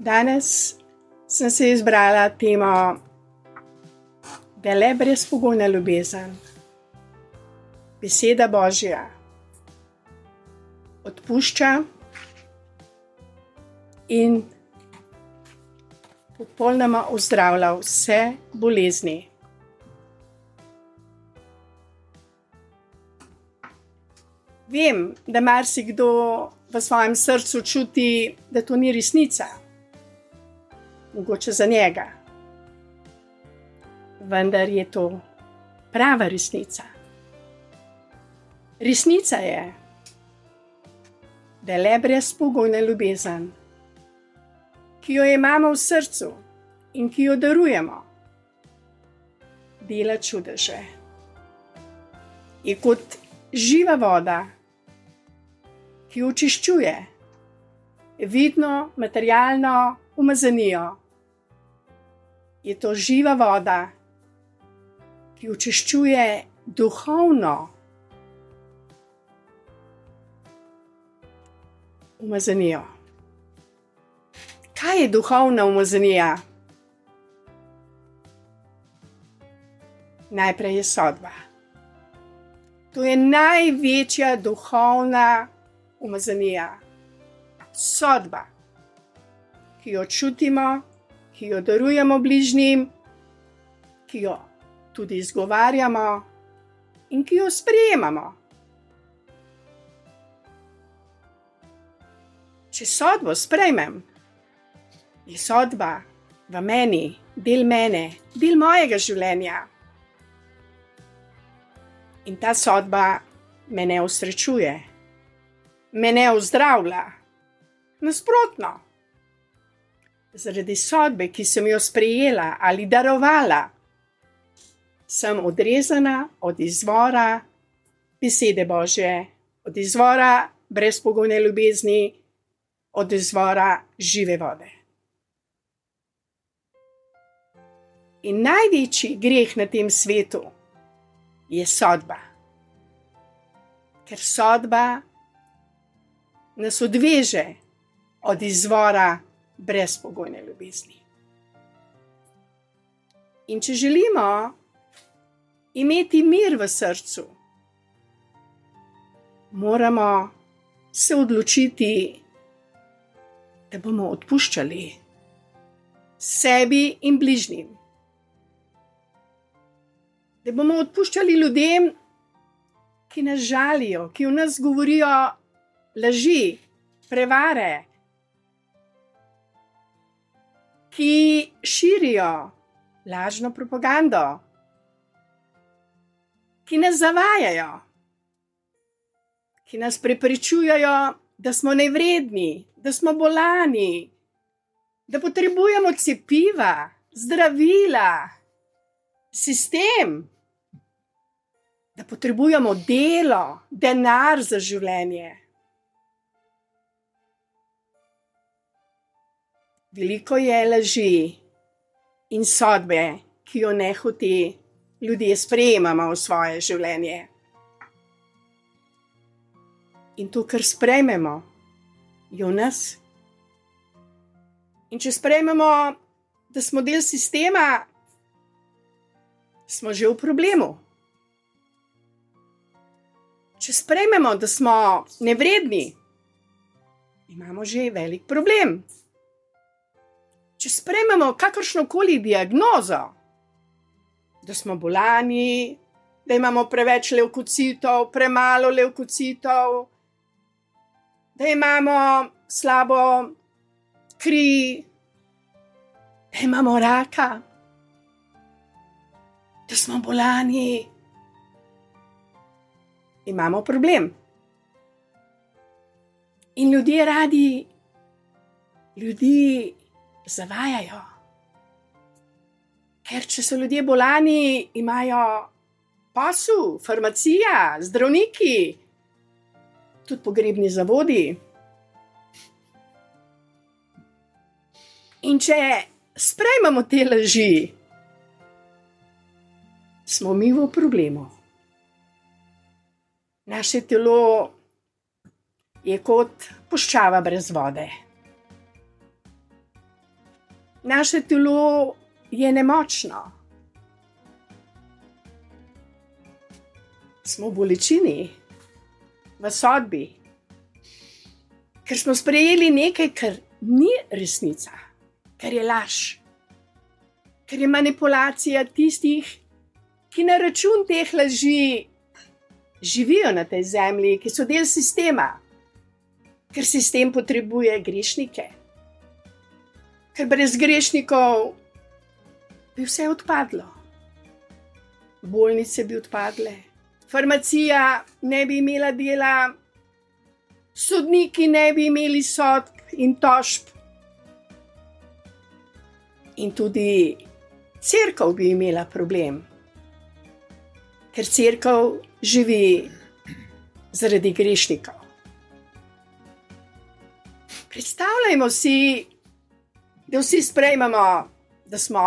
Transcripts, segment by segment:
Danes sem se izbrala temo, da le brezpogojna ljubezen, beseda Božja, odpušča in popolnoma ozdravlja vse bolezni. Vem, da marsikdo v svojem srcu čuti, da to ni resnica, mogoče za njega. Vendar je to prava resnica. Resnica je, da le brezpogojna ljubezen, ki jo imamo v srcu in ki jo darujemo, dela čudeže. Je kot živa voda, ki očiščuje, vidno, materialno, umazanijo. Je to živa voda, ki očiščuje duhovno. Umazanijo. Kaj je duhovna umazanija? Najprej je sodba. To je največja duhovna umazanija, sodba, ki jo čutimo, ki jo darujemo bližnjim, ki jo tudi izgovarjamo in ki jo sprejemamo. Če sodbo sprejmem, je sodba v meni, del mene, del mojega življenja. In ta sodba me ne usrečuje me ne ozdravlja. Nasprotno, zaradi sodbe, ki sem jo sprejela ali darovala, sem odrezana od izvora besede Božje, od izvora brezpogojne ljubezni, od izvora žive vode. In največji greh na tem svetu je sodba. Ker sodba nas odveže od izvora brezpogojne ljubezni. In če želimo imeti mir v srcu, moramo se odločiti, da bomo odpuščali sebi in bližnjim. Da bomo odpuščali ljudem, ki nas žalijo, ki v nas govorijo laži, prevare, ki širijo lažno propagando, ki nas zavajajo, ki nas prepričujejo, da smo nevredni, da smo bolani, da potrebujemo cepiva, zdravila, sistem. Da potrebujemo delo, denar za življenje. Veliko je laži in sodbe, ki jo ne hoti ljudje sprejemamo v svoje življenje. In to, kar sprejmemo, je v nas. In če sprejmemo, da smo del sistema, smo že v problemu. Če sprejmemo, da smo nevredni, imamo že velik problem če sprejmemo kakršno koli diagnozo, da smo bolani, da imamo preveč levkocitov, premalo levkocitov, da imamo slabo kri, da imamo raka, da smo bolani, imamo problem. In ljudje radi, ljudi zavajajo. Ker če so ljudje bolani, imajo posel, farmacija, zdravniki, tudi pogrebni zavodi. In če sprejmemo te laži, smo mi v problemu. Naše telo je kot puščava brez vode naše telo je nemočno. Smo v bolečini, v sodbi, ker smo sprejeli nekaj, kar ni resnica, kar je laž, ker je manipulacija tistih, ki na račun teh laži živijo na tej zemlji, ki so del sistema, ker sistem potrebuje grešnike ker brez grešnikov bi vse odpadlo. Bolnice bi odpadle, farmacija ne bi imela dela, sodniki ne bi imeli sodb in tožb. In tudi crkva bi imela problem, ker crkva živi zaradi grešnikov. Predstavljajmo si, da vsi sprejmemo, da smo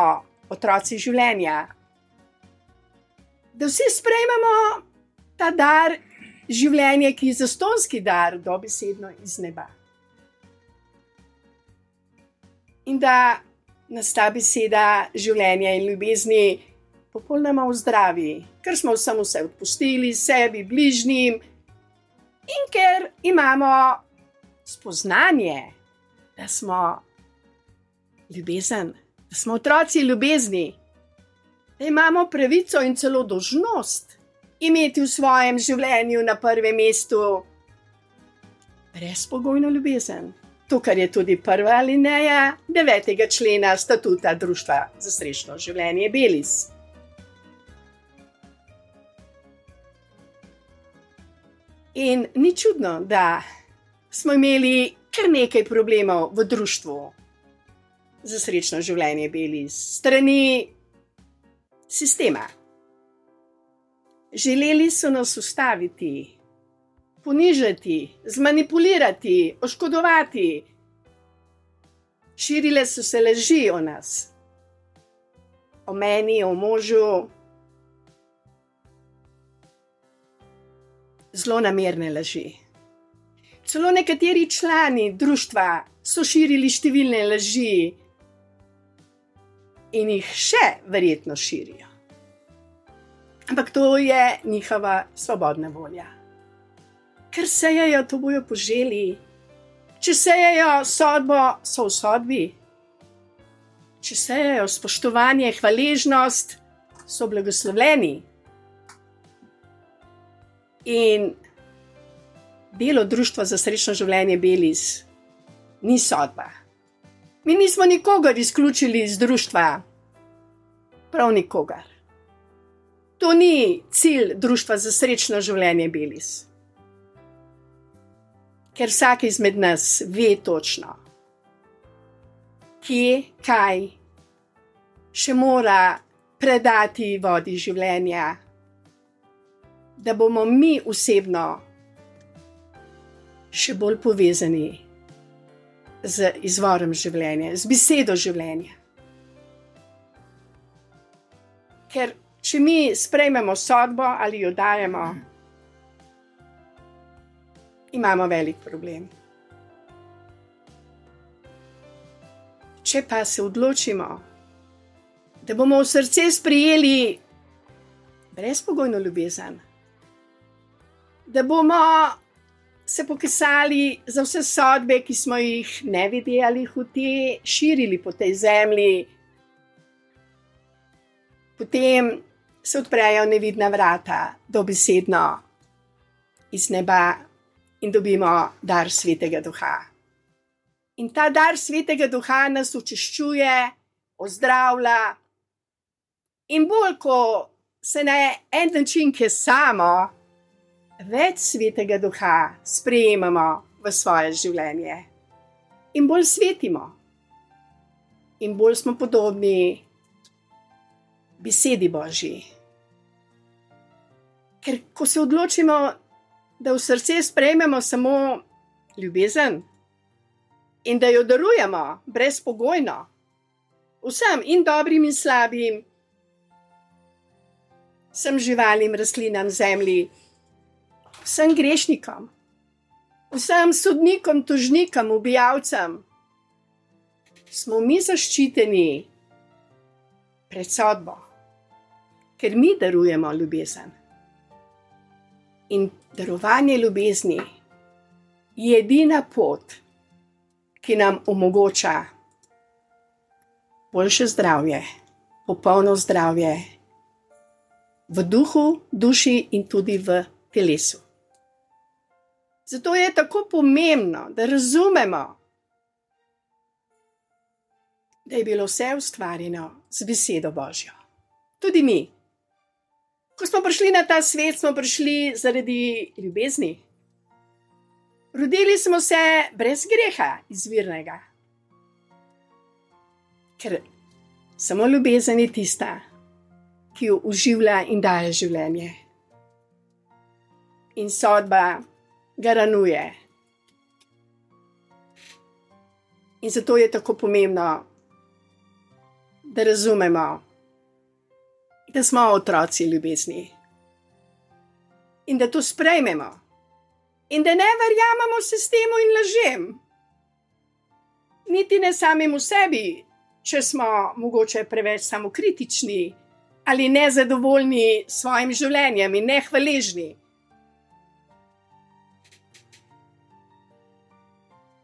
otroci življenja, da vsi sprejmemo ta dar življenja, ki je zastonski dar, dobesedno iz neba. In da nas ta beseda življenja in ljubezni popolnoma zdravi, ker smo vsem vse odpustili, sebi, bližnjim, in ker imamo spoznanje, da smo ljubezen, da smo otroci ljubezni, da imamo pravico in celo dožnost imeti v svojem življenju na prvem mestu brezpogojno ljubezen. To, kar je tudi prva alineja devetega člena statuta Društva za srečno življenje Belis. In ni čudno, da smo imeli kar nekaj problemov v društvu, za srečno življenje bili strani sistema. Želeli so nas ustaviti, ponižati, zmanipulirati, oškodovati. Širile so se laži o nas, o meni, o možu. Zelo namerne laži. Celo nekateri člani družstva so širili številne laži, in jih še verjetno širijo. Ampak to je njihova svobodna volja. Ker sejajo, to bojo poželi. Če sejajo sodbo, so v sodbi. Če sejajo spoštovanje, hvaležnost, so blagoslovljeni. In delo Društva za srečno življenje Belis ni sodba. Mi nismo nikogar izključili iz družstva, prav nikogar. To ni cilj družstva za srečno življenje Belis. Ker vsak izmed nas ve točno, kje, kaj še mora predati vodi življenja, da bomo mi osebno še bolj povezani z izvorom življenja, z besedo življenja. Ker če mi sprejmemo sodbo ali jo dajemo, imamo velik problem. Če pa se odločimo, da bomo v srce sprijeli brezpogojno ljubezen, da bomo se pokesali za vse sodbe, ki smo jih ne videli, hote širili po tej zemlji. Potem se odprejo nevidna vrata, dobesedno iz neba in dobimo dar svetega duha. In ta dar svetega duha nas učeščuje, ozdravlja. In bolj, ko se na en način, ki je samo, več svetega duha sprejemamo v svoje življenje in bolj svetimo, in bolj smo podobni besedi Božji. Ker ko se odločimo, da v srce sprejmemo samo ljubezen in da jo darujemo brezpogojno, vsem in dobrim in slabim, vsem živalim, rastlinam, zemlji vsem grešnikom, vsem sodnikom, tužnikom, ubijalcem, smo mi zaščiteni pred sodbo, ker mi darujemo ljubezen. In darovanje ljubezni je edina pot, ki nam omogoča boljše zdravje, popolno zdravje v duhu, duši in tudi v telesu. Zato je tako pomembno, da razumemo, da je bilo vse ustvarjeno z besedo Božjo. Tudi mi. Ko smo prišli na ta svet, smo prišli zaradi ljubezni. Rodili smo se brez greha, izvirnega. Ker samo ljubezen je tista, ki jo uživlja in daje življenje. In sodba garanuje. In zato je tako pomembno, da razumemo, da smo otroci ljubezni in da to sprejmemo, in da ne verjamemo sistemu in lažem, niti ne samemu sebi, če smo mogoče preveč samokritični ali nezadovoljni s svojim življenjem in nehvaležni.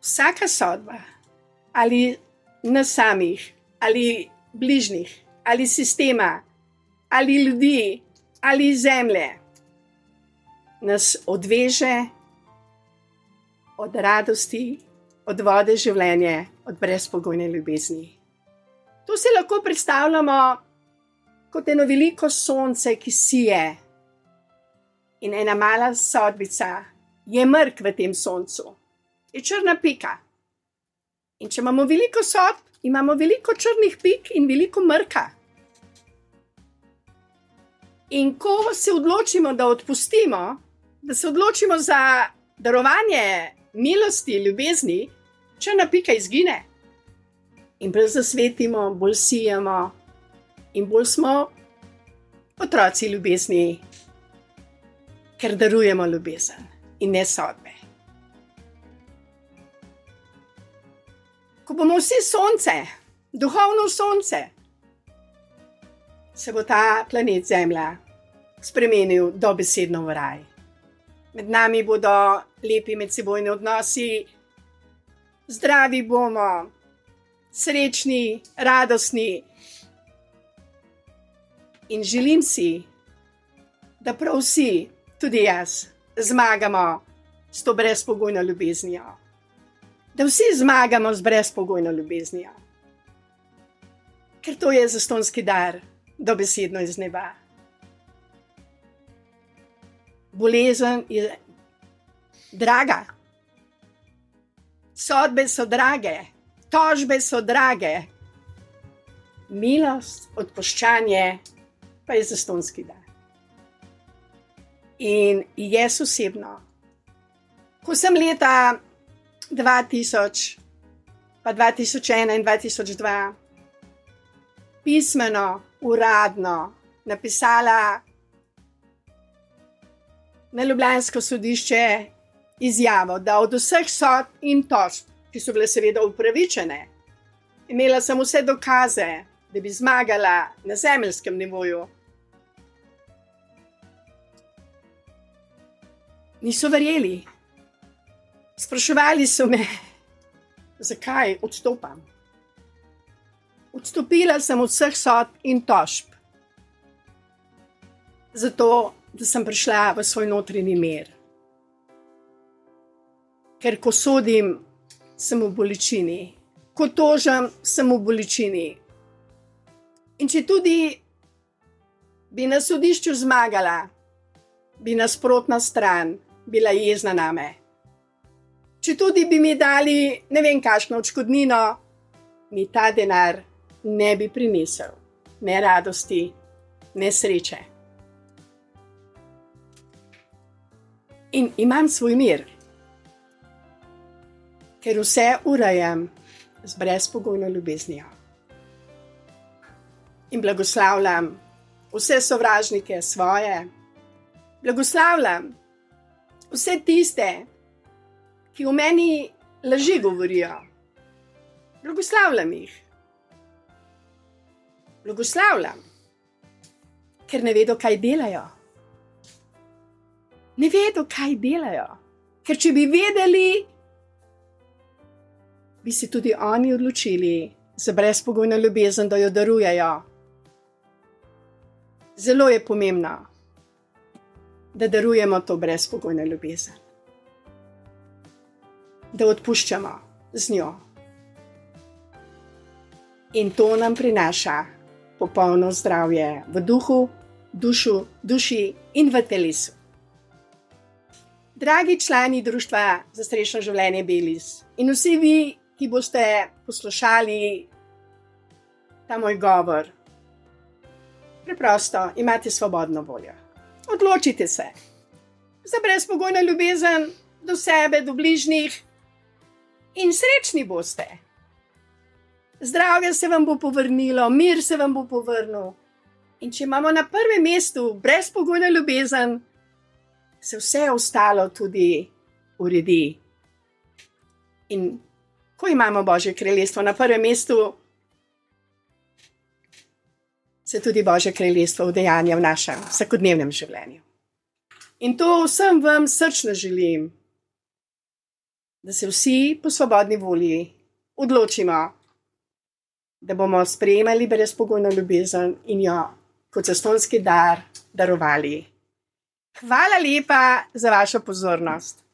Vsaka sodba ali na samih ali bližnjih, ali sistema, ali ljudi, ali zemlje, nas odveže od radosti, od vode življenja, od brezpogojne ljubezni. To si lahko predstavljamo kot eno veliko sonce, ki sije, in ena mala sodbica je mrk v tem soncu, je črna pika. In če imamo veliko sodb, imamo veliko črnih pik in veliko mrka. In ko se odločimo, da odpustimo, da se odločimo za darovanje milosti, ljubezni, črna pika izgine. In bolj zasvetimo, bolj sijemo, in bolj smo otroci ljubezni, ker darujemo ljubezen in ne sodbe. Bomo vsi sonce, duhovno sonce, se bo ta planet Zemlja spremenil dobesedno v raj. Med nami bodo lepi medsebojni odnosi, zdravi bomo, srečni, radosni. In želim si, da prav vsi, tudi jaz, zmagamo s to brezpogojno ljubeznijo da vsi zmagamo z brezpogojno ljubeznijo. Ker to je zastonski dar, dobesedno iz neba. Bolezen je draga, sodbe so drage, tožbe so drage, milost, odpuščanje pa je zastonski dar. In jaz osebno, ko sem leta 2000, pa 2001 in 2002, pismeno, uradno napisala na Ljubljansko sodišče izjavo, da od vseh sodb in tožb, ki so bile seveda upravičene, imela sem vse dokaze, da bi zmagala na zemeljskem nivoju. Niso verjeli. Spraševali so me, zakaj odstopam. Odstopila sem od vseh sodb in tožb, zato da sem prišla v svoj notranji mir. Ker ko sodim, sem v bolečini, ko tožam, sem v bolečini. In če tudi bi na sodišču zmagala, bi nasprotna stran bila jezna na me če tudi bi mi dali ne vem, kakšno odškodnino, mi ta denar ne bi prinesel ne radosti, ne sreče. In imam svoj mir, ker vse urejam z brezpogojno ljubeznijo. In blagoslavljam vse sovražnike svoje, blagoslavljam vse tiste, ki v meni laži govorijo, Blagoslavljam jih. Blagoslavljam, ker ne vedo, kaj delajo. Ne vedo, kaj delajo. Ker če bi vedeli, bi se tudi oni odločili za brezpogojno ljubezen, da jo darujejo. Zelo je pomembno, da darujemo to brezpogojno ljubezen, da odpuščamo z njo. In to nam prinaša popolno zdravje v duhu, dušu, duši in v telesu. Dragi člani Društva za srečno življenje Belis in vsi vi, ki boste poslušali ta moj govor, preprosto imate svobodno voljo. Odločite se za brezpogojno ljubezen do sebe, do bližnjih in srečni boste. Zdravje se vam bo povrnilo, mir se vam bo povrnil. In če imamo na prvem mestu brezpogojno ljubezen, se vse ostalo tudi uredi. In ko imamo Božje kraljestvo na prvem mestu, se tudi Božje kraljestvo vdejanja v našem vsakodnevnem življenju. In to vsem vam srčno želim, da se vsi po svobodni volji odločimo, da bomo sprejemali brezpogojno ljubezen in jo kot zastonski dar darovali. Hvala lepa za vašo pozornost.